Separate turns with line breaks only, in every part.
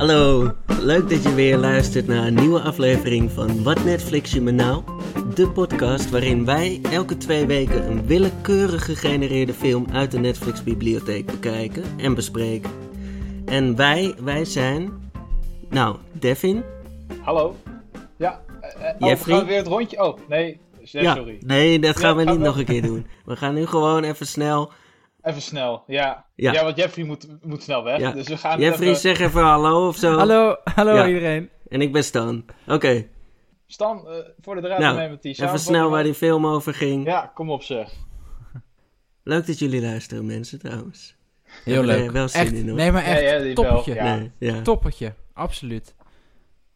Hallo, leuk dat je weer luistert naar een nieuwe aflevering van Wat Netflix je me nou? De podcast waarin wij elke twee weken een willekeurig gegenereerde film uit de Netflix-bibliotheek bekijken en bespreken. En wij, wij zijn. Nou, Devin.
Hallo. Ja, uh, oh,
Jeffrey?
gaan we weer het rondje. Oh, nee. Ja, sorry.
nee, dat gaan
Ja,
we
gaan
niet
we-
nog een keer doen. We gaan nu gewoon even snel.
Even snel, ja.
Ja.
Ja, want Jeffrey moet, moet snel weg.
Ja.
Dus we gaan
Jeffrey,
even...
zeg even hallo of zo.
Hallo, hallo
Ja.
iedereen.
En ik ben Stan. Oké,
Stan, eh, voor de draad
nou,
nemen met die
even snel waar die film over ging.
Ja, kom op zeg.
Leuk dat jullie luisteren, mensen, trouwens.
Heel leuk.
wel zin
echt,
in, hoor.
nee, maar echt
Ja, ja, die
toppertje.
wel, ja.
Nee, ja.
Toppertje, absoluut.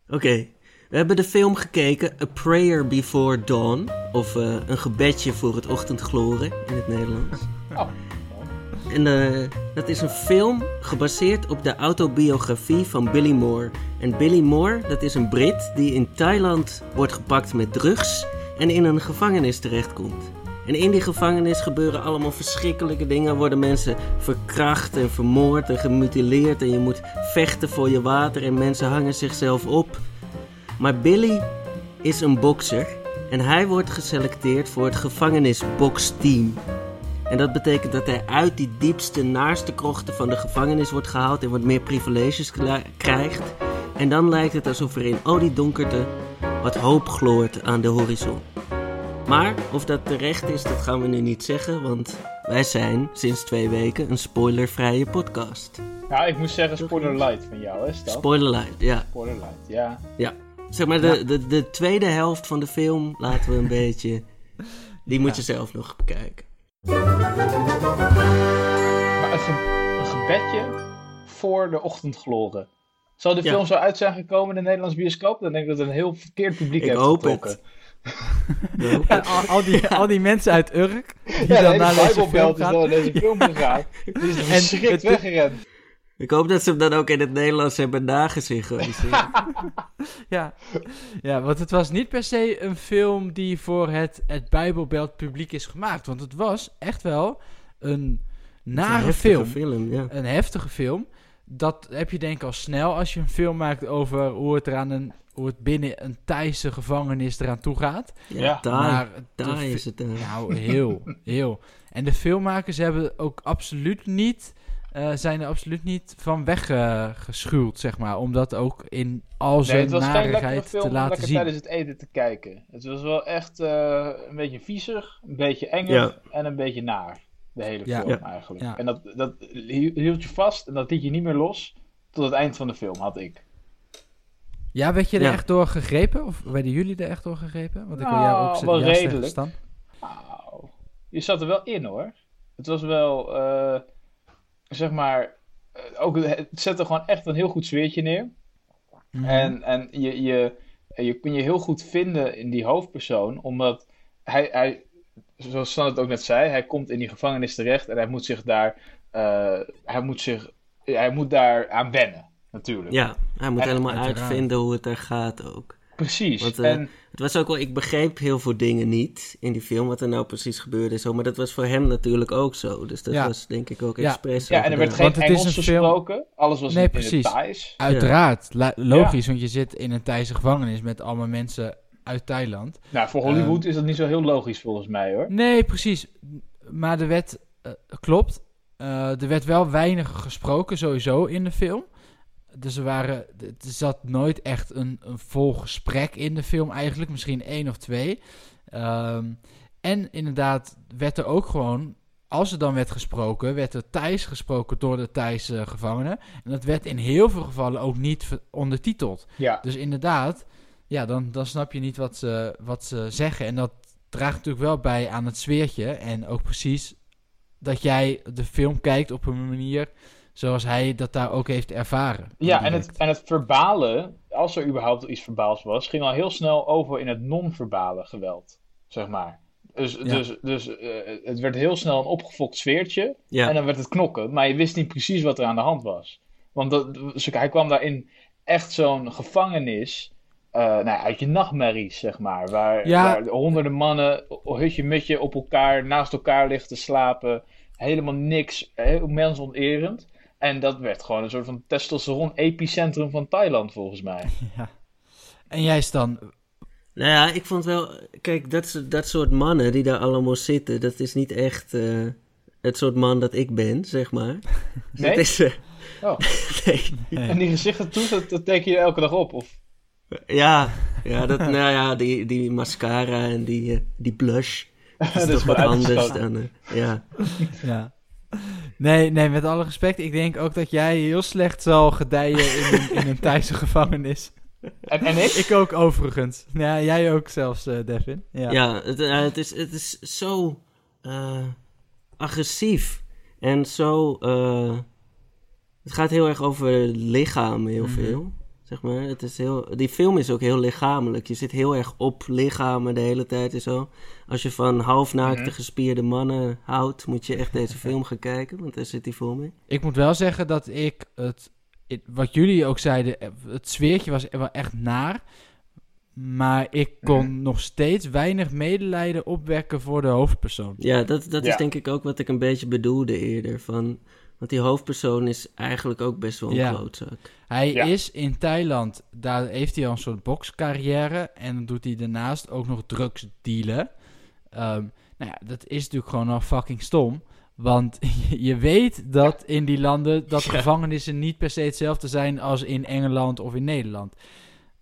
Oké, we hebben de film gekeken A Prayer Before Dawn. Of eh, Een gebedje voor het ochtendgloren in het Nederlands.
Oh,
En eh, dat is een film gebaseerd op de autobiografie van Billy Moore. En Billy Moore, dat is een Brit die in Thailand wordt gepakt met drugs en in een gevangenis terechtkomt. En in die gevangenis gebeuren allemaal verschrikkelijke dingen. Worden mensen verkracht en vermoord en gemutileerd. En je moet vechten voor je water en mensen hangen zichzelf op. Maar Billy is een bokser en hij wordt geselecteerd voor het gevangenisboksteam. En dat betekent dat hij uit die diepste, naarste krochten van de gevangenis wordt gehaald en wat meer privileges krijgt. En dan lijkt het alsof er in al die donkerte wat hoop gloort aan de horizon. Maar of dat terecht is, dat gaan we nu niet zeggen, want wij zijn sinds twee weken een spoilervrije podcast.
ja, ik moest zeggen spoiler light van jou, hè Stan?
Spoiler light, ja.
Spoiler light, ja.
ja. Zeg maar, de, de, de tweede helft van de film laten we een beetje... Die moet je zelf nog bekijken.
Maar een, ge- een gebedje voor de ochtendgloren. Zal de
Ja.
film zo uit zijn gekomen in de Nederlands bioscoop? Dan denk ik dat het een heel verkeerd publiek
Ik
heeft
hoop
getrokken.
het.
En al, al, die, al die mensen uit Urk, die
Ja, de
dan
hele
naar deze film
is
gaan.
dan naar deze film gegaan. Die is verschrikt
het-
weggerend.
Ik hoop dat ze hem dan ook in het Nederlands hebben nagesynchroniseerd.
Ja. ja, want het was niet per se een film die voor het, het Bijbelbelt publiek is gemaakt. Want het was echt wel een nare film.
film, ja.
Een heftige film. Dat heb je denk ik al snel als je een film maakt over hoe het, eraan een, hoe het binnen een Thaise gevangenis eraan toe gaat.
Ja, taai
fi-
is het. eh.
Nou, heel, heel. En de filmmakers hebben ook absoluut niet, eh, zijn er absoluut niet van weggeschuwd, zeg maar. Om dat ook in al
Nee,
zijn
lekkere
narigheid
film
te laten
lekker
zien.
tijdens het eten te kijken. Het was wel echt eh, een beetje viezig, een beetje enger
Ja.
en een beetje naar. De hele
Ja.
film
Ja.
eigenlijk.
Ja.
En dat, dat hield je vast en dat liet je niet meer los tot het eind van de film, had ik.
Ja, werd je er
Ja.
echt door gegrepen? Of werden jullie er echt door gegrepen? Want ik wil jou
Nou,
ook
wel
ja zeggen,
redelijk. Nou, je zat er wel in hoor. Het was wel, eh, zeg maar, eh, ook, het zette gewoon echt een heel goed sfeertje neer.
Mhm.
En, en je, je, je kun je heel goed vinden in die hoofdpersoon, omdat hij, hij zoals Stan het ook net zei, hij komt in die gevangenis terecht en hij moet zich daar, eh, hij moet zich, hij moet daar aan wennen, natuurlijk.
Ja, hij moet
En-
helemaal
Uiteraard.
uitvinden hoe het er gaat ook.
Precies.
Want, eh,
en,
Het was ook wel, ik begreep heel veel dingen niet in die film, wat er nou precies gebeurde en zo. Maar dat was voor hem natuurlijk ook zo. Dus dat
Ja.
was denk ik ook
Ja.
expres.
ja, en er werd geen Engels
film-
gesproken, alles was
Nee,
in,
precies.
in het Thais.
Uiteraard, logisch, want je zit in een Thaise gevangenis met allemaal mensen uit Thailand.
Nou, voor
Ehm.
Hollywood is dat niet zo heel logisch volgens mij hoor.
Nee, precies. Maar er werd, eh, klopt, eh, er werd wel weinig gesproken sowieso in de film. Dus er, waren, er zat nooit echt een, een vol gesprek in de film eigenlijk, misschien één of twee. Ehm, en inderdaad werd er ook gewoon, als er dan werd gesproken, werd er Thais gesproken door de Thaise gevangenen. En dat werd in heel veel gevallen ook niet ondertiteld.
Ja,
Dus inderdaad, ja, dan, dan snap je niet wat ze, wat ze zeggen. En dat draagt natuurlijk wel bij aan het sfeertje. En ook precies dat jij de film kijkt op een manier zoals hij dat daar ook heeft ervaren.
ja en, het, en het verbale, als er überhaupt iets verbaals was, ging al heel snel over in het non-verbale geweld, zeg maar. Dus, dus, dus eh, het werd heel snel een opgefokt sfeertje
Ja,
en dan werd het knokken, maar je wist niet precies wat er aan de hand was. Want dat, hij kwam daar in echt zo'n gevangenis, eh, nou, ja, uit je nachtmerries, zeg maar. Waar,
Ja.
waar honderden mannen, o- hutje-mutje op elkaar, naast elkaar liggen te slapen. Helemaal niks, heel mensonterend. En dat werd gewoon een soort van testosteron-epicentrum van Thailand, volgens mij.
Ja. En jij Stan,
Nou ja, ik vond wel... Kijk, dat, dat soort mannen die daar allemaal zitten... dat is niet echt eh, het soort man dat ik ben, zeg maar.
Nee?
Het is... eh,
Oh.
nee.
En die gezichten toe, dat, dat teken je elke dag op? Of...
Ja, ja, dat, nou ja, die, die mascara en die, eh, die blush... Dat is
Dat is
toch wat anders dan... ja.
Ja. Nee, nee, met alle respect. Ik denk ook dat jij heel slecht zal gedijen in een, in een Thaise gevangenis.
En, en ik?
Ik ook overigens. Ja, jij ook zelfs, eh, Devin. Ja.
Ja, het, eh, het, is, het is zo eh, agressief. En zo... eh, het gaat heel erg over lichaam, heel
Mhm.
veel. Zeg maar. het is heel, die film is ook heel lichamelijk. Je zit heel erg op lichamen de hele tijd en zo. Als je van halfnaakte
Mhm.
gespierde mannen houdt... moet je echt deze film gaan kijken, want daar zit die vol mee.
Ik moet wel zeggen dat ik het, het- wat jullie ook zeiden, eh, het sfeertje was wel echt naar. Maar ik kon
Mhm.
nog steeds weinig medelijden opwekken voor de hoofdpersoon.
Ja, dat, dat is denk ik ook wat ik een beetje bedoelde eerder. Van, want die hoofdpersoon is eigenlijk ook best wel een
Ja.
klootzak.
Hij
Ja.
is in Thailand, daar heeft hij al een soort bokscarrière. En dan doet hij daarnaast ook nog drugs dealen. Ehm, nou ja, dat is natuurlijk gewoon al fucking stom. Want je weet dat in die landen dat
Ja.
gevangenissen niet per se hetzelfde zijn als in Engeland of in Nederland.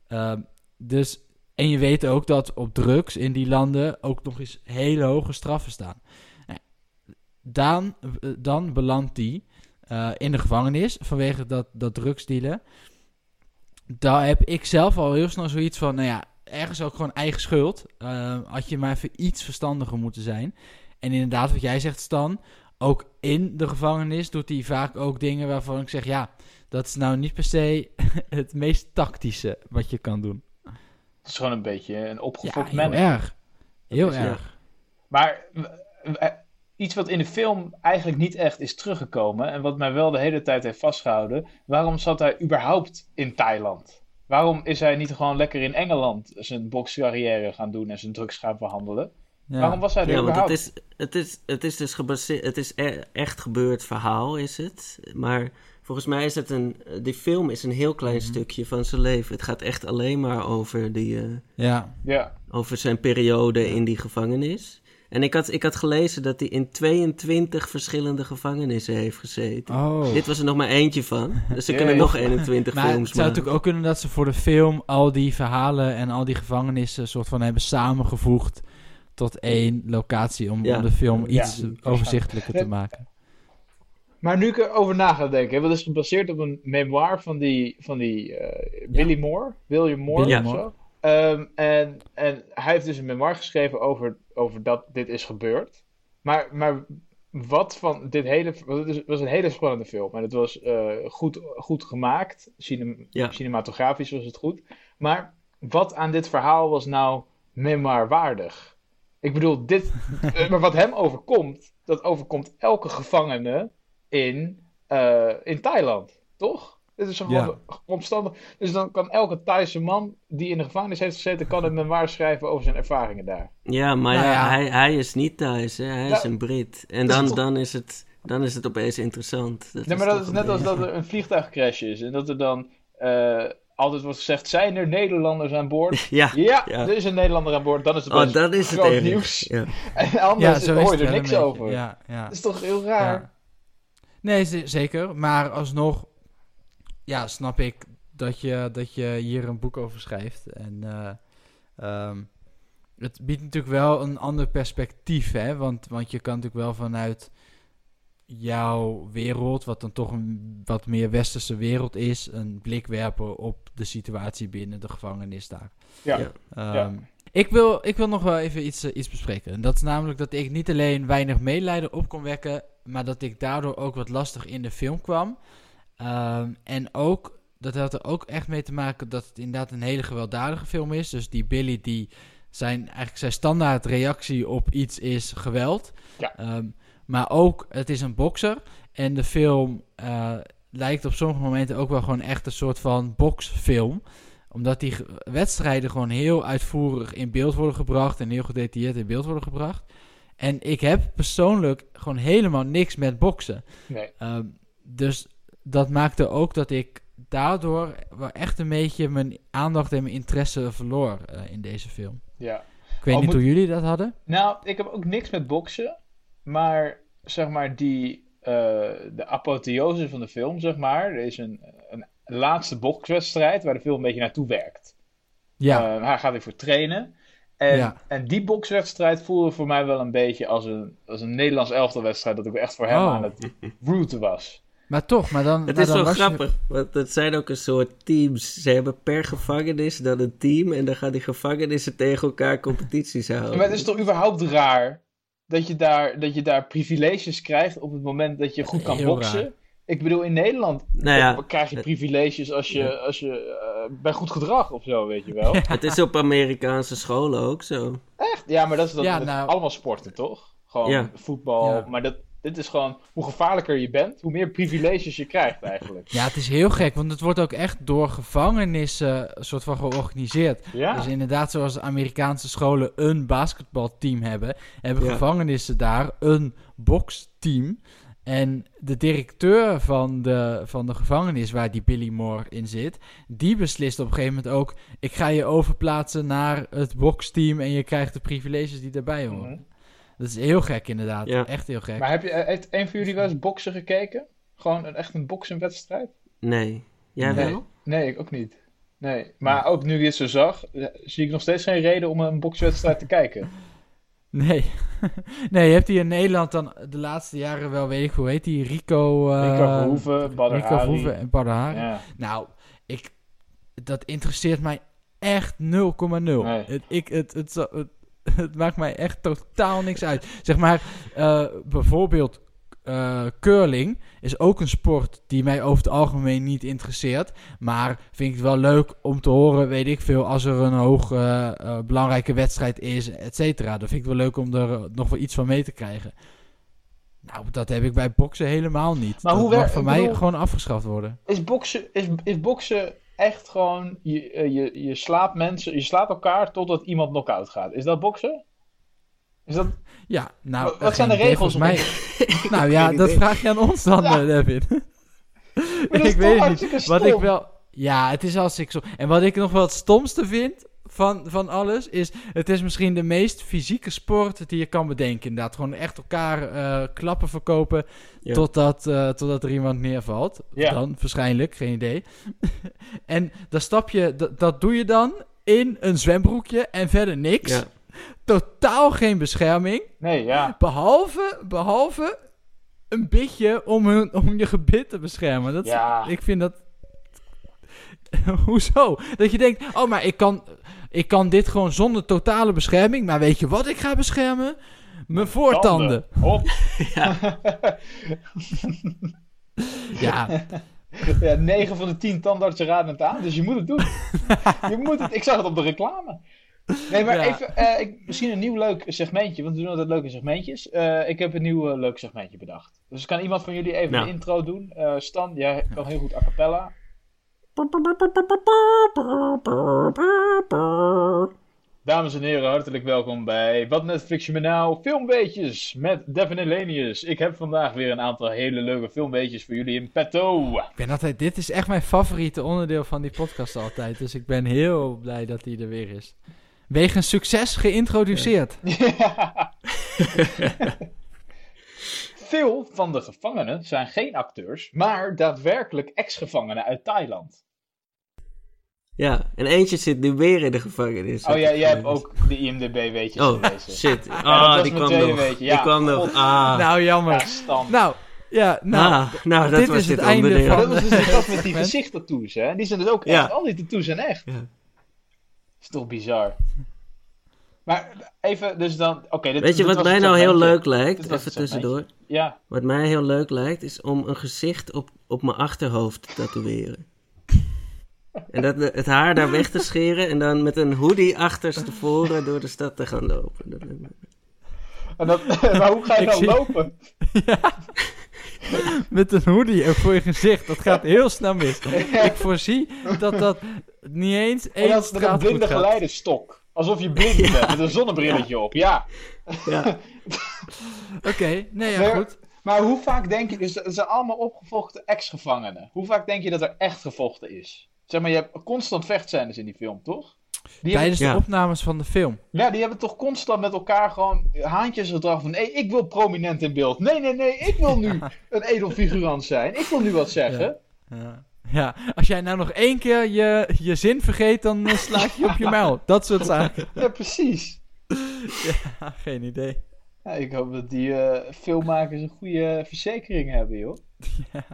Ehm, dus, en je weet ook dat op drugs in die landen ook nog eens hele hoge straffen staan. Nou dan, eh, dan belandt hij eh, in de gevangenis vanwege dat, dat drugsdealen. Daar heb ik zelf al heel snel zoiets van, nou ja, ergens ook gewoon eigen schuld. Eh, had je maar even iets verstandiger moeten zijn. En inderdaad, wat jij zegt, Stan, ook in de gevangenis doet hij vaak ook dingen waarvan ik zeg, ja, dat is nou niet per se het meest tactische wat je kan doen.
Het is gewoon een beetje een
Ja,
opgefokt
heel
man.
erg. Heel
ja.
erg.
Maar iets wat in de film eigenlijk niet echt is teruggekomen en wat mij wel de hele tijd heeft vastgehouden, waarom zat hij überhaupt in Thailand? Waarom is hij niet gewoon lekker in Engeland zijn bokscarrière gaan doen en zijn drugs gaan verhandelen?
Ja.
Waarom was hij er
Ja, want het
überhaupt?
is, het is, het is dus gebaseerd, het is e- echt gebeurd verhaal is het. Maar volgens mij is het een, die film is een heel klein
Mhm.
stukje van zijn leven. Het gaat echt alleen maar over, die, eh,
Ja,
Ja,
over zijn periode in die gevangenis. En ik had, ik had gelezen dat hij in 22 verschillende gevangenissen heeft gezeten.
oh.
Dit was er nog maar eentje van. Dus
Jee.
kunnen nog 21
Maar het
films
zou
maken.
natuurlijk ook kunnen dat ze voor de film al die verhalen en al die gevangenissen soort van hebben samengevoegd tot één locatie om,
Ja.
om de film
Ja,
iets overzichtelijker te
Ja.
maken.
maar nu ik erover na ga denken, hè, dat is gebaseerd op een memoir van die, van die eh, Billy Moore, William Moore
Billy
of
Moore.
zo. Ehm, en, en hij heeft dus een memoir geschreven over, over dat dit is gebeurd. Maar, maar wat van dit hele... Het was een hele spannende film. En het was eh, goed, goed gemaakt. Cinem-
Ja.
Cinematografisch was het goed. Maar wat aan dit verhaal was nou memoirwaardig? Ik bedoel, dit... eh, maar wat hem overkomt, dat overkomt elke gevangene in, eh, in Thailand. Toch? Dit is gewoon
Ja.
omstandig. Dus dan kan elke Thaise man die in de gevangenis heeft gezeten, kan een memoir schrijven over zijn ervaringen daar.
Ja, maar
Nou
ja,
ja.
Hij, hij is niet thuis, hè? hij is een Brit. En
Dat is
dan, dan, is het, dan is het opeens interessant.
nee, maar dat is net als dat er een vliegtuigcrash is. En dat er dan eh, altijd wordt gezegd, zijn er Nederlanders aan boord?
Ja,
Ja,
Ja.
er is een Nederlander aan boord. Dan is het
oh, dat is het
groot nieuws.
Ja.
En anders hoor je er niks over.
Ja, ja.
Dat is toch heel raar?
Ja. Nee, zeker. Maar alsnog, ja, snap ik dat je, dat je hier een boek over schrijft. En eh, ehm, het biedt natuurlijk wel een ander perspectief, hè. Want, want je kan natuurlijk wel vanuit jouw wereld, wat dan toch een wat meer westerse wereld is, een blik werpen op de situatie binnen de gevangenis daar.
Ja.
Ja.
Ehm, ik, wil, ik wil nog wel even iets, eh, iets bespreken. En dat is namelijk dat ik niet alleen weinig medelijden op kon wekken, maar dat ik daardoor ook wat lastig in de film kwam. Ehm, en ook, dat had er ook echt mee te maken dat het inderdaad een hele gewelddadige film is. Dus die Billy, die zijn, eigenlijk zijn standaard reactie op iets is geweld.
Ja.
Ehm, maar ook, het is een bokser. En de film eh, lijkt op sommige momenten ook wel gewoon echt een soort van boksfilm omdat die wedstrijden gewoon heel uitvoerig in beeld worden gebracht en heel gedetailleerd in beeld worden gebracht. En ik heb persoonlijk gewoon helemaal niks met boksen.
Nee.
Ehm, dus dat maakte ook dat ik daardoor wel echt een beetje mijn aandacht en mijn interesse verloor eh, in deze film.
Ja.
Ik weet
Oh,
niet
moet-
hoe jullie dat hadden.
Nou, ik heb ook niks met boksen. Maar zeg maar, die, eh, de apotheose van de film, zeg maar. Er is een, een laatste bokswedstrijd waar de film een beetje naartoe werkt.
Ja,
hij gaat weer voor trainen. En,
Ja.
en die bokswedstrijd voelde voor mij wel een beetje als een, als een Nederlands elftalwedstrijd. Dat ik echt voor hem
Oh.
aan het rooten was.
Maar toch, maar dan.
Het
maar
is
dan
wel
was je-
grappig, want het zijn ook een soort teams. Ze hebben per gevangenis dan een team en dan gaan die gevangenissen tegen elkaar competities houden.
Maar het is toch überhaupt raar dat je daar, dat je daar privileges krijgt op het moment dat je goed kan
Heel
boksen?
raar.
Ik bedoel, in Nederland
Nou ja,
krijg je privileges als je, als je eh, bij goed gedrag of zo, weet je wel.
het is op Amerikaanse scholen ook zo.
Echt? Ja, maar dat is, dat,
Ja, nou-
allemaal sporten, toch? Gewoon
Ja.
voetbal.
Ja.
Maar dat, dit is gewoon, hoe gevaarlijker je bent, hoe meer privileges je krijgt eigenlijk.
Ja, het is heel gek, want het wordt ook echt door gevangenissen een soort van georganiseerd.
Ja.
Dus inderdaad, zoals Amerikaanse scholen een basketbalteam hebben, hebben
Ja.
gevangenissen daar een boksteam. En de directeur van de, van de gevangenis waar die Billy Moore in zit, die beslist op een gegeven moment ook: ik ga je overplaatsen naar het boksteam en je krijgt de privileges die daarbij horen.
Mhm.
Dat is heel gek inderdaad,
Ja.
echt heel gek.
Maar heb je, eh, heeft een van jullie wel eens boksen gekeken? Gewoon een, echt een boksenwedstrijd?
Nee. Jij
Nee.
wel?
Nee, ik ook niet. Nee, maar ook nu ik dit zo zag, eh, zie ik nog steeds geen reden om een bokswedstrijd te kijken.
Nee. nee, je hebt hier in Nederland dan de laatste jaren wel, weet ik hoe heet die, Rico... eh,
Rico Verhoeven, Badr
Rico. Verhoeven en Badr.
Ja.
Nou, ik, dat interesseert mij echt 0,0.
Nee.
Het, ik, het, het, het maakt mij echt totaal niks uit. Zeg maar, eh, bijvoorbeeld eh, curling is ook een sport die mij over het algemeen niet interesseert. Maar vind ik het wel leuk om te horen, weet ik veel, als er een hoog eh, belangrijke wedstrijd is, et cetera. Dan vind ik het wel leuk om er nog wel iets van mee te krijgen. Nou, dat heb ik bij boksen helemaal niet.
Maar
dat
hoe
mag voor mij
bedoel-
gewoon afgeschaft worden.
Is, boksen, is, is boksen echt gewoon, je, eh, je, je slaat mensen, je slaat elkaar totdat iemand knock-out gaat. Is dat boksen? Is dat,
Ja, nou,
Wat- wat zijn de regels
mij? nou ja, dat
idee.
vraag je aan ons dan,
Ja.
eh, David. Ik weet niet. Wat ik wel... Ja, het is hartstikke stom. En wat ik nog wel het stomste vind van, van alles, is... Het is misschien de meest fysieke sport die je kan bedenken. Inderdaad, gewoon echt elkaar eh, klappen verkopen
Ja.
totdat, eh, totdat er iemand neervalt.
Ja.
Dan, waarschijnlijk, geen idee. en dan stap je... Dat, doe je dan in een zwembroekje en verder niks.
Ja.
Totaal geen bescherming.
Nee, ja.
Behalve, behalve een beetje om, hun, om je gebit te beschermen. Dat
Ja.
Ik vind dat... Hoezo? Dat je denkt, oh, maar ik kan, ik kan dit gewoon zonder totale bescherming. Maar weet je wat ik ga beschermen? Mijn voortanden.
Tanden. Hop.
Ja,
Ja, 9 van de 10 tandartsen raden het aan, dus je moet het doen. je moet het, ik zag het op de reclame. Nee, maar
Ja.
even, eh, ik, misschien een nieuw leuk segmentje, want we doen altijd leuke segmentjes. Eh, ik heb een nieuw eh, leuk segmentje bedacht. Dus kan iemand van jullie even
Nou.
de intro doen? Eh, Stan, jij kan heel goed a cappella. Dames en heren, hartelijk welkom bij Wat Netflix je me nou? Filmweetjes met Devin Elenius. Ik heb vandaag weer een aantal hele leuke filmweetjes voor jullie in petto.
ik ben altijd, dit is echt mijn favoriete onderdeel van die podcast altijd. Dus ik ben heel blij dat hij er weer is. Wegens succes geïntroduceerd.
Veel van de gevangenen zijn geen acteurs, maar daadwerkelijk ex-gevangenen uit Thailand.
Ja, en eentje zit nu weer in de gevangenis.
Oh ja, jij hebt ook de IMDb-weetjes
Oh,
gelezen.
shit. Ah, die kwam nog.
weetje, ja.
Die kwam nog. Ah,
Nou, jammer.
Ja.
Nou, ja, nou.
ah, nou dat
dit
was
is
dit
het einde
onderdeel.
Maar
van-
dat was dus dat met die gezichttattoos, hè? Die zijn dus ook
Ja.
echt. Al die tattoos zijn echt.
Ja.
is toch bizar. Maar even, dus dan... Oké, dit
Weet je
dit
wat mij
het
nou heel leuk lijkt? Even
het segmentje.
tussendoor.
Ja,
Wat mij heel leuk lijkt, is om een gezicht op, op mijn achterhoofd te tatoeëren. En dat, het haar daar weg te scheren en dan met een hoodie achterstevoren door de stad te gaan lopen. Dat
en dat, maar hoe ga je
Ik
dan
zie-
lopen?
Met een hoodie ook voor je gezicht. Dat gaat heel snel mis. Ik voorzie dat dat niet eens
En
één
dat is met een
straat goed
blinde geleiderstok. Alsof je blind bent, met een zonnebrilletje op. Ja.
Ja,
Oké, nee, ja,
Maar-
goed.
Maar hoe vaak denk je, dus het zijn allemaal opgevochten ex-gevangenen. Hoe vaak denk je dat er echt gevochten is? Zeg maar, je hebt constant vechtscènes in die film, toch? Die
Tijdens
Ja.
de opnames van de film.
Ja, die hebben toch constant met elkaar gewoon haantjes gedrag van... Nee, ik wil prominent in beeld. Nee, nee, nee, ik wil nu een edelfigurant zijn. Ik wil nu wat zeggen.
Ja. ja, als jij nou nog één keer je, je zin vergeet, dan eh, sla ik je op je muil. Dat soort zaken.
Ja, precies.
Ja, geen idee.
Ja, ik hoop dat die eh, filmmakers een goede verzekering hebben, joh.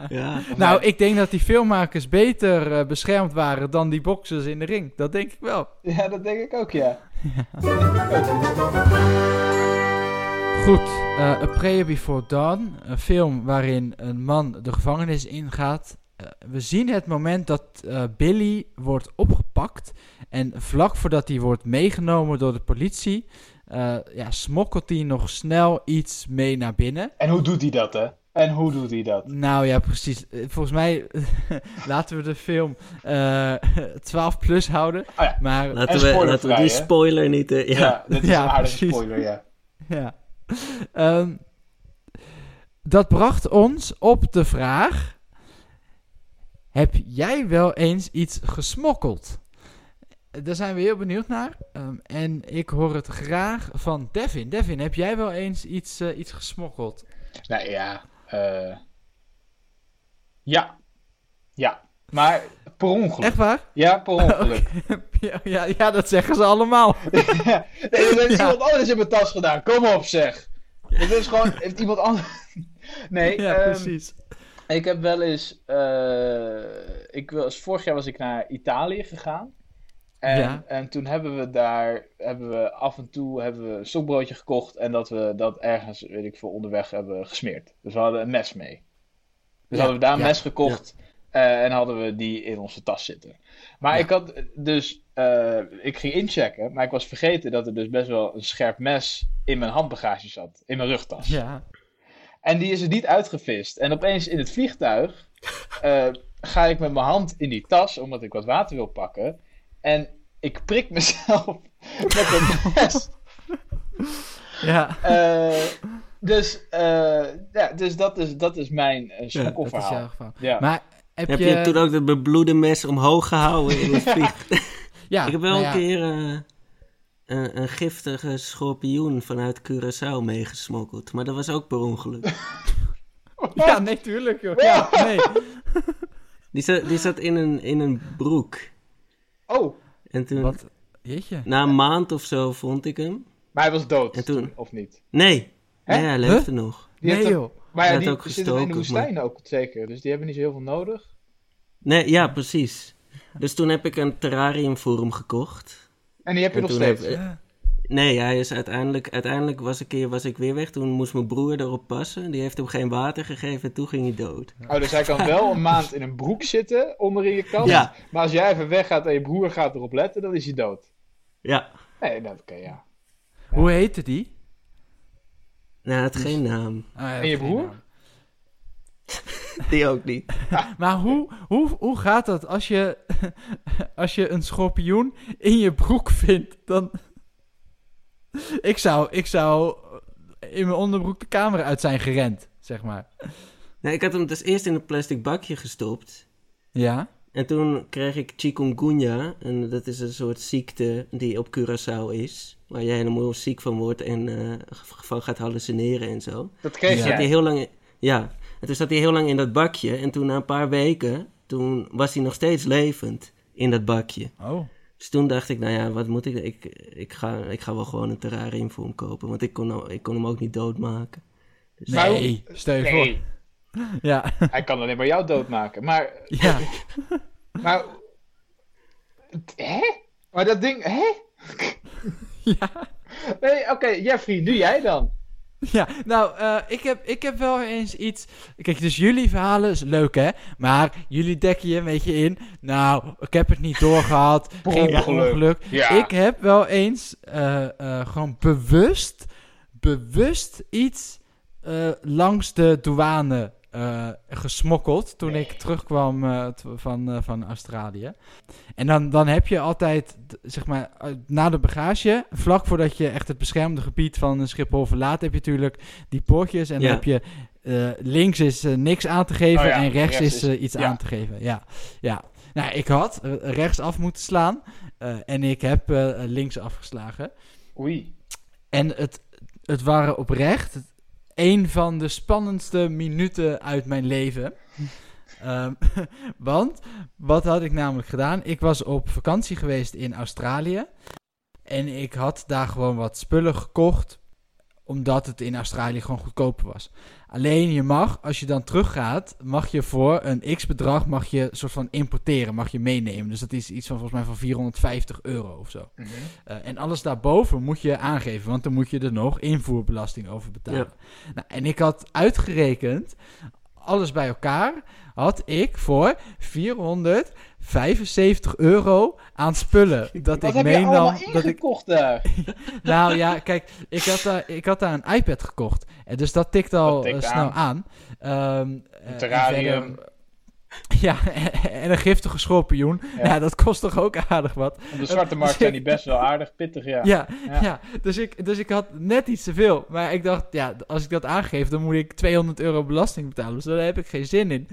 Ja.
Nou, ik denk dat die filmmakers beter eh, beschermd waren dan die boxers in de ring. Dat denk ik wel.
Ja, dat denk ik ook, ja.
Goed, eh A Prayer Before Dawn. Een film waarin een man de gevangenis ingaat. Eh, we zien het moment dat eh, Billy wordt opgepakt. En vlak voordat hij wordt meegenomen door de politie... eh, ja, smokkelt hij nog snel iets mee naar binnen.
En hoe doet hij dat, hè? En hoe doet hij dat?
Nou ja, precies. Volgens mij laten we de film eh 12 plus houden.
Oh ja.
Maar
Laten,
En
we, laten we die
hè?
spoiler niet...
Ja,
ja.
dit is
Ja,
een aardige
precies.
spoiler, ja.
ja. Ehm, dat bracht ons op de vraag: Heb jij wel eens iets gesmokkeld? Daar zijn we heel benieuwd naar. Ehm, en ik hoor het graag van Devin. Devin, heb jij wel eens iets, eh, iets gesmokkeld?
Nou ja, eh ja. Ja. Maar per ongeluk.
Echt waar?
Ja, per ongeluk.
ja, ja, ja, dat zeggen ze allemaal.
nee, dat heeft
Ja.
iemand anders in mijn tas gedaan. Kom op, zeg. Dit is gewoon, heeft iemand anders... Nee,
ja,
ehm,
precies.
Ik heb wel eens... eh, ik was, vorig jaar was ik naar Italië gegaan. En,
Ja.
en toen hebben we daar, hebben we af en toe hebben we een stokbroodje gekocht. En dat we dat ergens, weet ik veel, onderweg hebben gesmeerd. Dus we hadden een mes mee. Dus
Ja,
hadden we daar een
ja,
mes gekocht. eh, en hadden we die in onze tas zitten. Maar ik had dus, eh, ik ging inchecken. Maar ik was vergeten dat er dus best wel een scherp mes in mijn handbagage zat. In mijn rugtas.
Ja.
En die is er niet uitgevist. En opeens in het vliegtuig eh, ga ik met mijn hand in die tas, omdat ik wat water wil pakken. En ik prik mezelf met een mes.
Ja.
Eh, dus, eh, ja, dus dat is, dat is mijn uh,
Dat is jouw
smokkelverhaal.
geval.
Ja.
Maar heb,
Heb
je...
je toen ook dat bebloede mes omhoog gehouden in het vlieg?
ja,
ik heb wel
nou
een
ja.
keer eh, een, een giftige schorpioen vanuit Curaçao meegesmokkeld. Maar dat was ook per ongeluk.
Ja, nee, tuurlijk. Joh. Ja, nee.
Die zat, die zat in, een, in een broek.
Oh,
En toen,
Wat? Jeetje.
na een maand of zo vond ik hem.
maar hij was dood.
En toen-
Of niet?
Nee,
Hè?
nee hij leefde nog.
Die
nee, joh.
Maar ja,
Hij
die
ook
zitten in de
gestoken,
woestijn ook zeker. Dus die hebben niet zo heel veel nodig.
Nee, ja, precies. Dus toen heb ik een terrarium voor hem gekocht.
En die heb je
En
nog steeds.
heb-
Ja.
Nee, hij is uiteindelijk, uiteindelijk was een keer was ik weer weg. Toen moest mijn broer erop passen. Die heeft hem geen water gegeven en toen ging hij dood.
Oh, dus hij kan wel een maand in een broek zitten, onder in je kast.
Ja.
Maar als jij even weggaat en je broer gaat erop letten, dan is hij dood.
Ja,
Nee, dat oké, ja.
Hoe heette die?
nou, het had geen naam.
Ah, ja,
En je
geen
broer?
Die ook niet.
Maar hoe, hoe, hoe gaat dat als je, als je een schorpioen in je broek vindt? Dan... Ik, zou, ik zou in mijn onderbroek de kamer uit zijn gerend, zeg maar.
Nou, ik had hem dus eerst in een plastic bakje gestopt.
Ja?
En toen kreeg ik chikungunya. En dat is een soort ziekte die op Curaçao is. Waar je helemaal ziek van wordt en eh, van gaat hallucineren en zo.
Dat kreeg
Ja.
Zat hij heel lang in, ja, en toen zat hij heel lang in dat bakje. En toen na een paar weken, toen was hij nog steeds levend in dat bakje.
Oh.
Dus toen dacht ik, nou ja, wat moet ik... Ik, ik, ga, ik ga wel gewoon een terrarium voor hem kopen. Want ik kon, ik kon hem ook niet doodmaken. Dus,
Nee, stel je
Nee,
voor. Ja,
hij kan alleen maar jou doodmaken. Maar,
ja.
maar... Hè? Maar dat ding... Hè?
ja.
Nee, oké, Jeffrey, nu jij dan.
Ja, nou, eh, ik, heb, ik heb wel eens iets. Kijk, dus jullie verhalen is leuk, hè? Maar jullie dekken je een beetje in. Nou, ik heb het niet doorgehad. Geen
ongeluk. Ja.
Ik heb wel eens eh, eh, gewoon bewust, bewust iets langs de douane eh, gesmokkeld. Toen ik terugkwam eh, t- van, eh, van Australië. En dan, dan heb je altijd, zeg maar, na de bagage, vlak voordat je echt het beschermde gebied van Schiphol verlaat, heb je natuurlijk die poortjes. En
Ja.
dan heb je eh, links is niks aan te geven
Oh ja,
en rechts,
rechts
is,
is-
iets
ja.
aan te geven. Ja, ja. Nou, ik had rechts af moeten slaan eh, en ik heb eh, links afgeslagen.
Oei.
En het, het waren oprecht een van de spannendste minuten uit mijn leven. Ehm, want wat had ik namelijk gedaan? Ik was op vakantie geweest in Australië. En ik had daar gewoon wat spullen gekocht. Omdat het in Australië gewoon goedkoper was. Alleen je mag, als je dan teruggaat, mag je voor een x bedrag mag je soort van importeren, mag je meenemen. Dus dat is iets van volgens mij van 450 euro of zo.
Mhm.
Uh, en alles daarboven moet je aangeven, want dan moet je er nog invoerbelasting over betalen. Nou, en ik had uitgerekend, alles bij elkaar, had ik voor 475 euro aan spullen. Dat
Wat
ik
heb je
meenam.
allemaal
Dat ik,
daar?
nou ja, kijk, ik had, daar, ik had daar een iPad gekocht. En dus dat tikt al
Dat tikt
eh, snel
aan.
aan. Ehm, eh, en
terrarium.
verder- Ja, en een giftige schorpioen. Ja.
Ja.
dat kost toch ook aardig wat.
Op de zwarte markt zijn die best wel aardig pittig, ja.
Ja, ja.
Ja.
dus, ik, dus ik had net iets te veel. Maar ik dacht, ja, als ik dat aangeef, dan moet ik 200 euro belasting betalen. Dus daar heb ik geen zin in.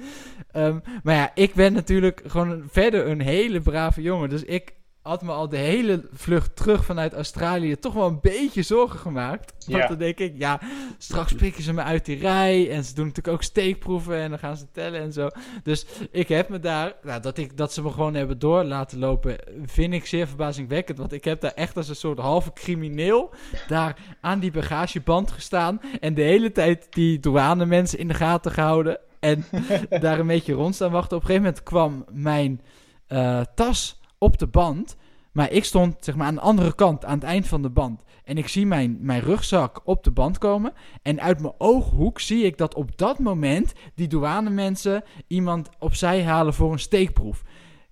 Ehm, maar ja, ik ben natuurlijk gewoon verder een hele brave jongen. Dus ik had me al de hele vlucht terug vanuit Australië toch wel een beetje zorgen gemaakt. Want
Ja.
dan denk ik, ja, straks prikken ze me uit die rij. En ze doen natuurlijk ook steekproeven en dan gaan ze tellen en zo. Dus ik heb me daar, nou, dat, ik, dat ze me gewoon hebben door laten lopen, vind ik zeer verbazingwekkend. Want ik heb daar echt als een soort halve crimineel daar aan die bagageband gestaan. En de hele tijd die douane mensen in de gaten gehouden. En daar een beetje rond staan wachten. Op een gegeven moment kwam mijn eh, tas op de band. Maar ik stond zeg maar aan de andere kant, aan het eind van de band. En ik zie mijn, mijn rugzak op de band komen. En uit mijn ooghoek zie ik dat op dat moment die douanemensen iemand opzij halen voor een steekproef.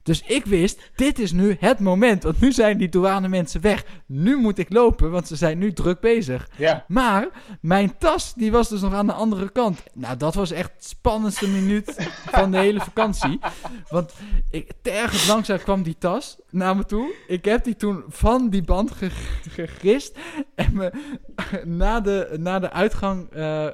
Dus ik wist, dit is nu het moment. Want nu zijn die douanemensen weg. Nu moet ik lopen, want ze zijn nu druk bezig.
Ja.
Maar mijn tas, die was dus nog aan de andere kant. Nou, dat was echt de spannendste minuut van de hele vakantie. Want ik, tergend langzaam kwam die tas naar me toe. Ik heb die toen van die band ge- gegist. En me, na, de, na de uitgang eh, eh,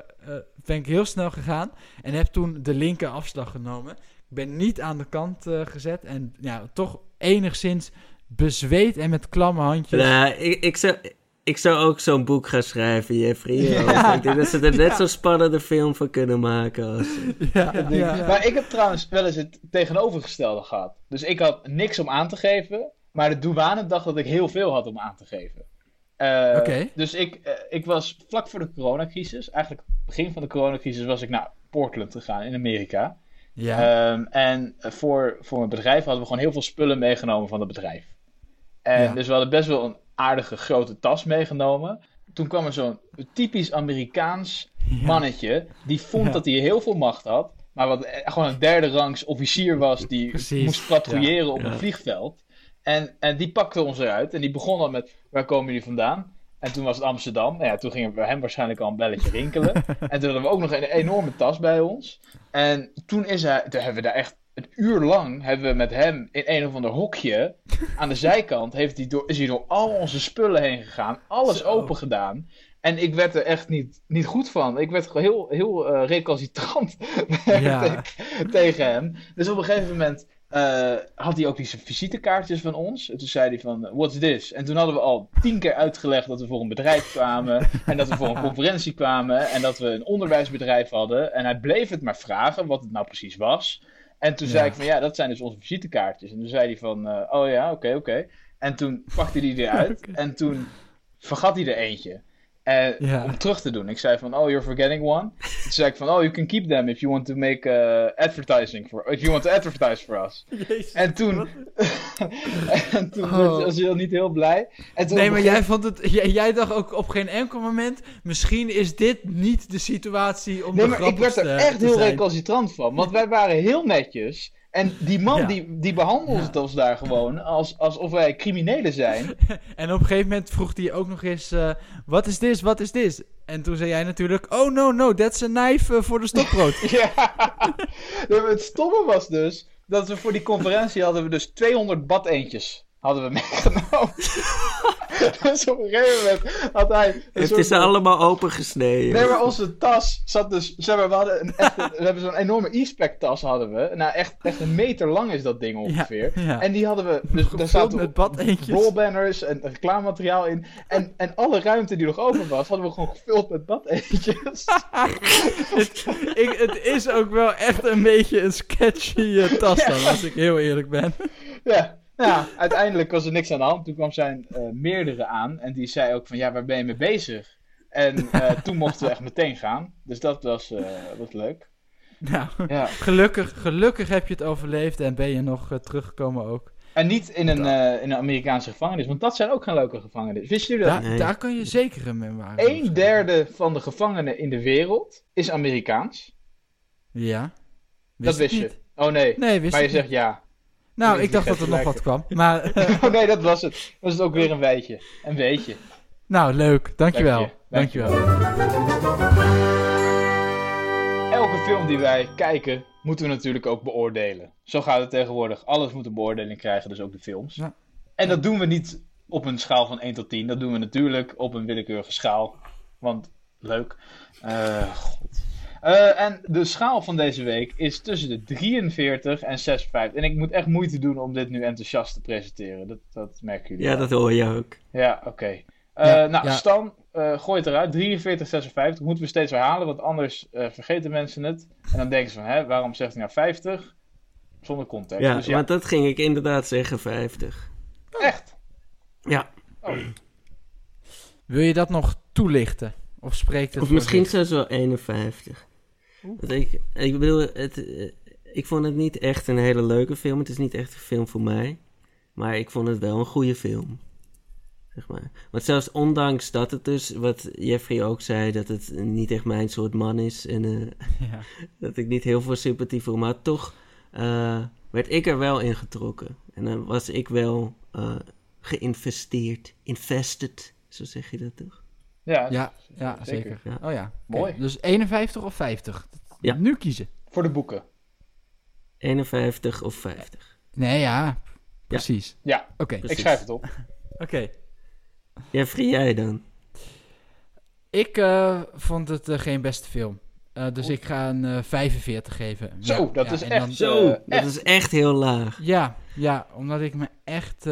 ben ik heel snel gegaan. En heb toen de linker afslag genomen. Ik ben niet aan de kant eh, gezet. En ja, toch enigszins bezweet en met klamme handjes.
Nou, ik, ik, zou, ik zou ook zo'n boek gaan schrijven, Jeffrey.
Ja.
Ik denk dat ze er net
Ja.
zo'n spannende film van kunnen maken. Als...
Ja,
Ja,
ja.
Maar ik heb trouwens wel eens het tegenovergestelde gehad. Dus ik had niks om aan te geven, maar de douane dacht dat ik heel veel had om aan te geven. Eh,
Oké.
Dus ik, eh, ik was vlak voor de coronacrisis, eigenlijk begin van de coronacrisis, was ik naar Portland gegaan in Amerika.
Ja.
Ehm, en voor, voor mijn bedrijf hadden we gewoon heel veel spullen meegenomen van het bedrijf. En
Ja.
dus we hadden best wel een aardige grote tas meegenomen. Toen kwam er zo'n typisch Amerikaans
Ja.
mannetje die vond
Ja.
dat hij heel veel macht had, maar wat gewoon een derde rangs officier was die
Precies.
moest patrouilleren op een vliegveld. En, en die pakte ons eruit en die begon dan met: waar komen jullie vandaan? En toen was het Amsterdam. Nou ja, toen ging er bij hem waarschijnlijk al een belletje rinkelen. en toen hadden we ook nog een enorme tas bij ons. En toen is hij, toen hebben we daar echt een uur lang hebben we met hem in een of ander hokje aan de zijkant heeft hij door, is hij door al onze spullen heen gegaan, alles
Zo.
open gedaan. En ik werd er echt niet, niet goed van. Ik werd heel, heel eh, recalcitrant
Ja.
tegen, tegen hem. Dus op een gegeven moment eh, had hij ook die visitekaartjes van ons. En toen zei hij van, what's this? En toen hadden we al tien keer uitgelegd dat we voor een bedrijf kwamen. en dat we voor een conferentie kwamen. En dat we een onderwijsbedrijf hadden. En hij bleef het maar vragen wat het nou precies was. En toen zei ik van, ja, dat zijn dus onze visitekaartjes. En toen zei hij van, eh, oh ja, oké, oké. En toen pakte hij die eruit. En toen vergat hij er eentje.
Ja.
om terug te doen. Ik zei van, oh, you're forgetting one. Toen zei ik van, oh, you can keep them if you want to make uh, advertising for, if you want to advertise for us. En toen, en toen
Oh.
was hij al niet heel blij. En toen
Nee, maar jij, vond het, jij, jij dacht ook op geen enkel moment... misschien is dit niet de situatie om
Nee,
de
maar ik werd er echt heel recalcitrant van. Want wij waren heel netjes. En die man
Ja.
die, die behandelde
Ja.
ons daar gewoon als, alsof wij criminelen zijn.
En op een gegeven moment vroeg hij ook nog eens... eh, Wat is dit, wat is dit? En toen zei jij natuurlijk... Oh, no, no, that's a knife eh, voor de stokbrood.
ja. Het stomme was dus dat we voor die conferentie hadden we dus 200 badeentjes hadden we meegenomen. dus op een gegeven moment had hij...
Het is
van-
allemaal opengesneden.
Nee, maar onze tas zat dus... Zeg maar, we, hadden een echte, we hebben zo'n enorme e-spec tas hadden we. Nou, echt, echt een meter lang is dat ding ongeveer.
Ja, ja.
En die hadden we... Dus daar zaten rolbanners en reclamemateriaal in. En, en alle ruimte die nog over was, hadden we gewoon gevuld met badeentjes.
het, ik, het is ook wel echt een beetje een sketchy eh, tas dan, als ik heel eerlijk ben.
ja. Ja, uiteindelijk was er niks aan de hand. Toen kwam zijn eh, meerdere aan en die zei ook van ja, waar ben je mee bezig? En eh, toen mochten we echt meteen gaan. Dus dat was, eh, was leuk.
Nou,
Ja.
gelukkig, gelukkig heb je het overleefd en ben je nog teruggekomen ook.
En niet in een, eh, in een Amerikaanse gevangenis, want dat zijn ook geen leuke gevangenissen. Wisten jullie dat?
Daar,
Nee.
daar kun je zeker een memoire over
Een derde van de gevangenen in de wereld is Amerikaans.
Ja.
dat wist je.
niet.
Oh nee,
Nee, wist
maar je zegt
niet.
ja.
Nou,
ik
dacht dat er nog wat kwam. Maar, eh,
Oh nee, dat was het. Was het ook weer een weetje. Een weetje.
nou, leuk. Dankjewel.
Dank je.
Dankjewel.
Elke film die wij kijken, moeten we natuurlijk ook beoordelen. Zo gaat het tegenwoordig. Alles moet een beoordeling krijgen, dus ook de films.
Ja.
En dat doen we niet op een schaal van 1 tot 10. Dat doen we natuurlijk op een willekeurige schaal. Want leuk. Eh, God. Eh, en de schaal van deze week is tussen de 43 en 56. En ik moet echt moeite doen om dit nu enthousiast te presenteren. Dat, dat merken jullie.
Ja,
wel.
dat hoor je ook.
Ja, oké. Eh,
Ja,
nou,
ja.
Stan, eh gooi het eruit. 43, 56. Moeten we steeds herhalen, want anders eh, vergeten mensen het. En dan denken ze van, hè, waarom zegt hij nou 50? Zonder context.
Ja,
dus ja,
want dat ging ik inderdaad zeggen, 50.
echt.
Ja,
Wil je dat nog toelichten? Of spreekt het
of misschien zelfs wel 51. Ik, ik bedoel, het, eh, ik vond het niet echt een hele leuke film. Het is niet echt een film voor mij. Maar ik vond het wel een goede film. Zeg maar. Want zelfs ondanks dat het dus, wat Jeffrey ook zei, dat het niet echt mijn soort man is. En eh,
Ja.
dat ik niet heel veel sympathie voor hem had. Toch eh, werd ik er wel in getrokken. En dan was ik wel eh, geïnvesteerd. Invested, zo zeg je dat toch?
Ja,
Ja, ja,
Zeker.
zeker.
Ja.
Oh ja.
Mooi.
Dus 51 of 50?
Ja.
Nu kiezen.
voor de boeken.
51 of 50.
Nee, ja. Precies.
Ja,
Oké.
Ik schrijf het op.
Oké.
Jeffrey, jij dan?
Ik eh, vond het eh, geen beste film. Eh, dus
Oeh.
ik ga een eh, 45 geven.
Zo,
Ja,
dat
ja,
is echt
dan-
zo.
Dat
echt.
is echt heel laag.
Ja, ja, omdat ik me echt...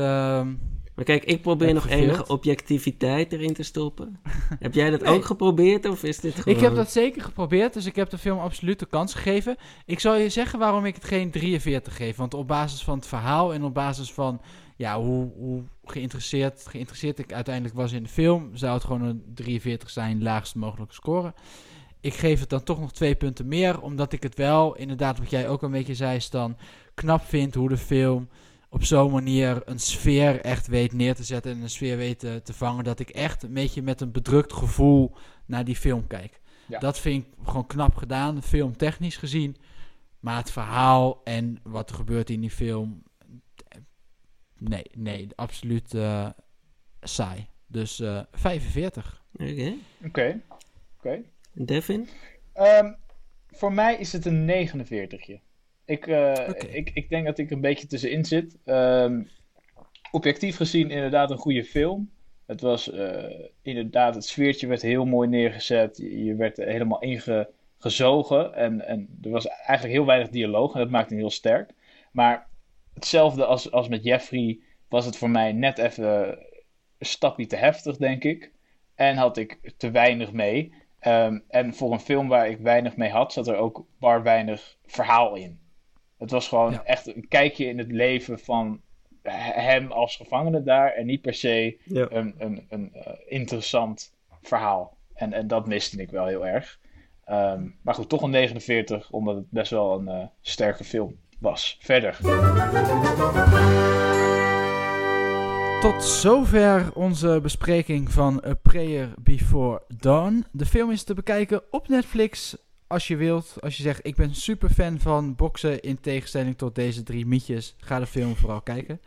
Maar kijk, ik probeer nog enige objectiviteit erin te stoppen. heb jij dat
Nee.
ook geprobeerd of is dit gewoon...
Ik heb dat zeker geprobeerd, dus ik heb de film absoluut de kans gegeven. Ik zal je zeggen waarom ik het geen 43 geef. Want op basis van het verhaal en op basis van ja, hoe, hoe geïnteresseerd, geïnteresseerd ik uiteindelijk was in de film, zou het gewoon een 43 zijn, laagste mogelijke score. Ik geef het dan toch nog twee punten meer, omdat ik het wel, inderdaad wat jij ook een beetje zei, Stan, knap vind hoe de film op zo'n manier een sfeer echt weet neer te zetten en een sfeer weet te, te vangen, dat ik echt een beetje met een bedrukt gevoel naar die film kijk.
Ja.
Dat vind ik gewoon knap gedaan, filmtechnisch gezien. Maar het verhaal en wat er gebeurt in die film. Nee, nee, absoluut eh, saai. Dus eh 45.
Oké.
Oké. Oké.
Devin?
Ehm, voor mij is het een 49. Ik, eh, ik, ik denk dat ik een beetje tussenin zit. Ehm, objectief gezien inderdaad een goede film. Het was eh, inderdaad, het sfeertje werd heel mooi neergezet. Je, werd er helemaal ingezogen. En, en er was eigenlijk heel weinig dialoog en dat maakte hem heel sterk. Maar hetzelfde als, als met Jeffrey was het voor mij net even een stapje te heftig, denk ik. En had ik te weinig mee. Ehm, en voor een film waar ik weinig mee had, zat er ook bar weinig verhaal in. Het was gewoon
Ja.
echt een kijkje in het leven van he- hem als gevangene daar. En niet per se
Ja.
een, een, een eh, interessant verhaal. En, en dat miste ik wel heel erg. Ehm, maar goed, toch een 49, omdat het best wel een eh, sterke film was. Verder.
Tot zover onze bespreking van A Prayer Before Dawn. De film is te bekijken op Netflix als je wilt. Als je zegt, ik ben super fan van boksen in tegenstelling tot deze drie mietjes. Ga de film vooral kijken.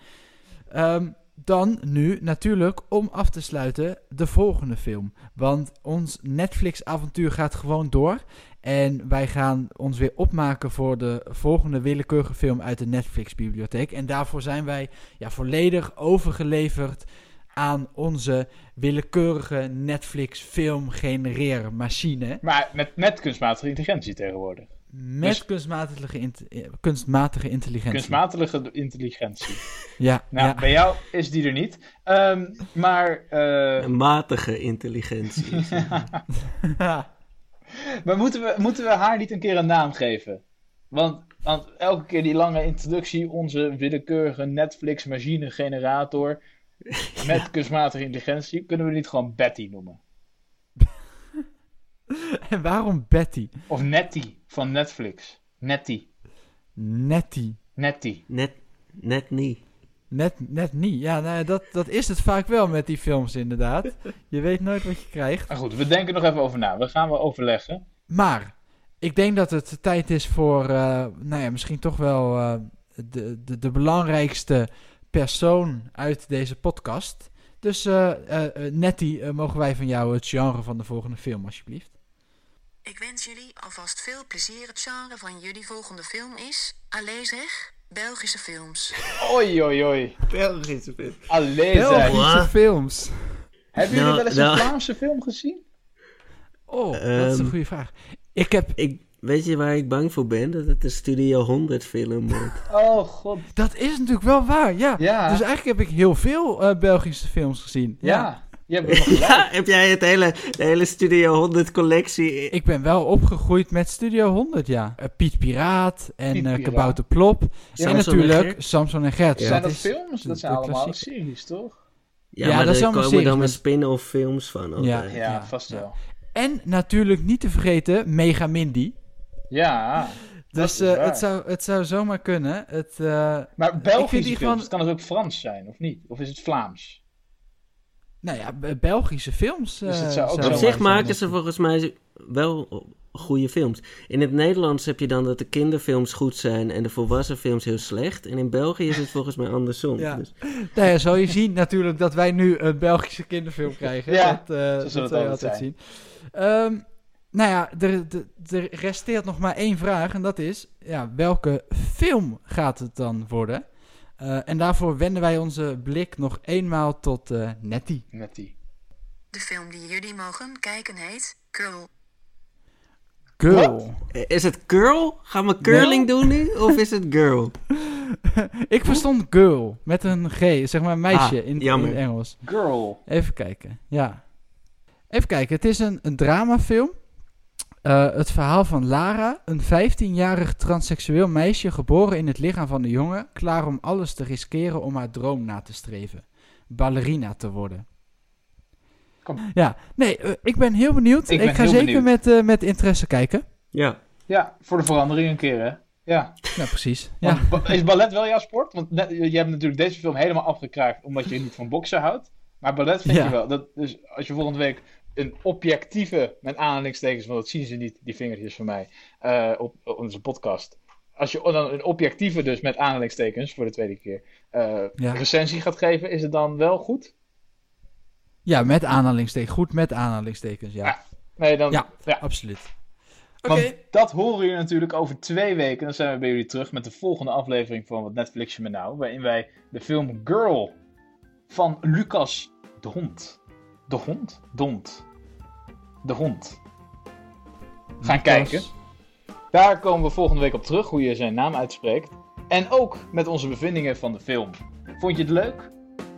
Ehm, dan nu natuurlijk om af te sluiten de volgende film. Want ons Netflix-avontuur gaat gewoon door. En wij gaan ons weer opmaken voor de volgende willekeurige film uit de Netflix-bibliotheek. En daarvoor zijn wij ja, volledig overgeleverd aan onze willekeurige Netflix-film genereermachine.
Maar met, met kunstmatige intelligentie tegenwoordig.
Met
Dus-
kunstmatige, int- eh, kunstmatige intelligentie.
Kunstmatige intelligentie.
Ja,
Nou,
ja.
bij jou is die er niet. Ehm, maar, eh,
Een matige intelligentie.
maar moeten, we, moeten we haar niet een keer een naam geven? Want, want elke keer die lange introductie, onze willekeurige Netflix-machine generator met kunstmatige intelligentie, kunnen we niet gewoon Betty noemen?
en waarom Betty?
Of Netty van Netflix. Netty.
Nettie.
Netty.
net, net niet.
Net, net niet. Ja, nou, dat, dat is het vaak wel met die films inderdaad. Je weet nooit wat je krijgt.
Maar goed, we denken nog even over na. We gaan wel overleggen.
Maar ik denk dat het tijd is voor, eh, nou ja, misschien toch wel eh, de, de, de belangrijkste persoon uit deze podcast. Dus eh, eh, eh, Nettie, mogen wij van jou het genre van de volgende film alsjeblieft?
Ik wens jullie alvast veel plezier. Het genre van jullie volgende film is, allee zeg, Belgische films.
Oei, oei, oei.
Belgische film.
Allee, zeg.
Belgische
Wat?
films.
Hebben jullie
Nou,
wel eens
nou.
een Vlaamse film gezien?
Oh, dat is een
Ehm,
goede vraag. Ik heb,
Ik, weet je waar ik bang voor ben? Dat het een Studio 100 film wordt.
Oh, god.
dat is natuurlijk wel waar, ja.
Ja.
Dus eigenlijk heb ik heel veel eh, Belgische films gezien.
Ja. Je hebt
ja, heb jij het hele, de hele Studio 100 collectie?
Ik ben wel opgegroeid met Studio 100, ja. Eh, Piet Piraat en
Piet
eh. Kabouter Plop. en
Samson en
natuurlijk
Gert.
Samson en Gert.
Ja.
Zijn
Dat
films?
de-
Dat zijn
de
allemaal
klassiek-
series, toch?
Ja,
Ja,
maar
dat
er
allemaal
komen dan
series,
maar spin-off films van.
Ja.
Ja, vast wel.
En natuurlijk niet te vergeten Mega Mindy.
Ja.
Dus eh, het, zou, het zou zomaar kunnen. Het, eh,
Maar Belgische films,
van-
kan het ook Frans zijn, of niet? Of is het Vlaams?
nou ja, Be- Belgische films.
Dus het zou ook
Op zich maken ze volgens mij wel goede films. In het Nederlands heb je dan dat de kinderfilms goed zijn en de volwassen films heel slecht. En in België is het volgens mij andersom.
Ja.
Dus,
Nou ja, zal je zien natuurlijk dat wij nu een Belgische kinderfilm krijgen.
Ja,
dat, eh, dat
altijd
zien. Ehm, nou ja, er, er, er resteert nog maar één vraag. En dat is, ja, welke film gaat het dan worden? Eh, en daarvoor wenden wij onze blik nog eenmaal tot eh, Nettie.
De film die jullie mogen kijken heet Girl.
Girl.
eh, is het girl? Gaan we curling doen nu? Of is het girl?
Ik verstond girl met een G, zeg maar meisje
Ah,
in, in het Engels.
Girl.
Even kijken, ja. Even kijken, het is een, een dramafilm. Eh, het verhaal van Lara, een 15-jarig transseksueel meisje geboren in het lichaam van een jongen, klaar om alles te riskeren om haar droom na te streven. Ballerina te worden.
Kom.
Ja, nee, eh, ik ben heel benieuwd.
Ik
ga zeker
benieuwd.
met, eh, met interesse kijken.
Ja.
Ja, voor de verandering een keer, hè? Ja.
Nou, precies. Ja.
Want Is ballet wel jouw sport? Want net- je hebt natuurlijk deze film helemaal afgekraakt omdat je niet van boksen houdt. Maar ballet vind
Ja.
je wel. Dat, dus als je volgende week een objectieve, met aanhalingstekens, want dat zien ze niet, die vingertjes van mij, eh, op, op onze podcast. Als je dan een objectieve, dus met aanhalingstekens, voor de tweede keer, eh,
Ja.
recensie gaat geven, is het dan wel goed?
ja, met aanhalingstekens. Goed met aanhalingstekens, ja.
Ja. Nee, dan...
Ja.
ja.
Absoluut. Oké.
Want dat horen jullie natuurlijk over twee weken. Dan zijn we bij jullie terug met de volgende aflevering van Wat Netflix je me nou. Waarin wij de film Girl van Lucas de Hond. De Hond? Dond. De Hond. Gaan
Lucas.
kijken. Daar komen we volgende week op terug, hoe je zijn naam uitspreekt. En ook met onze bevindingen van de film. Vond je het leuk?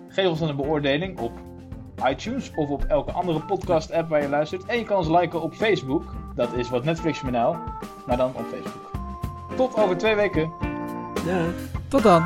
Geef ons dan een beoordeling op iTunes of op elke andere podcast-app waar je luistert. En je kan ons liken op Facebook. Dat is wat Netflix me nou, maar dan op Facebook. Tot over twee weken.
Ja.
Tot dan.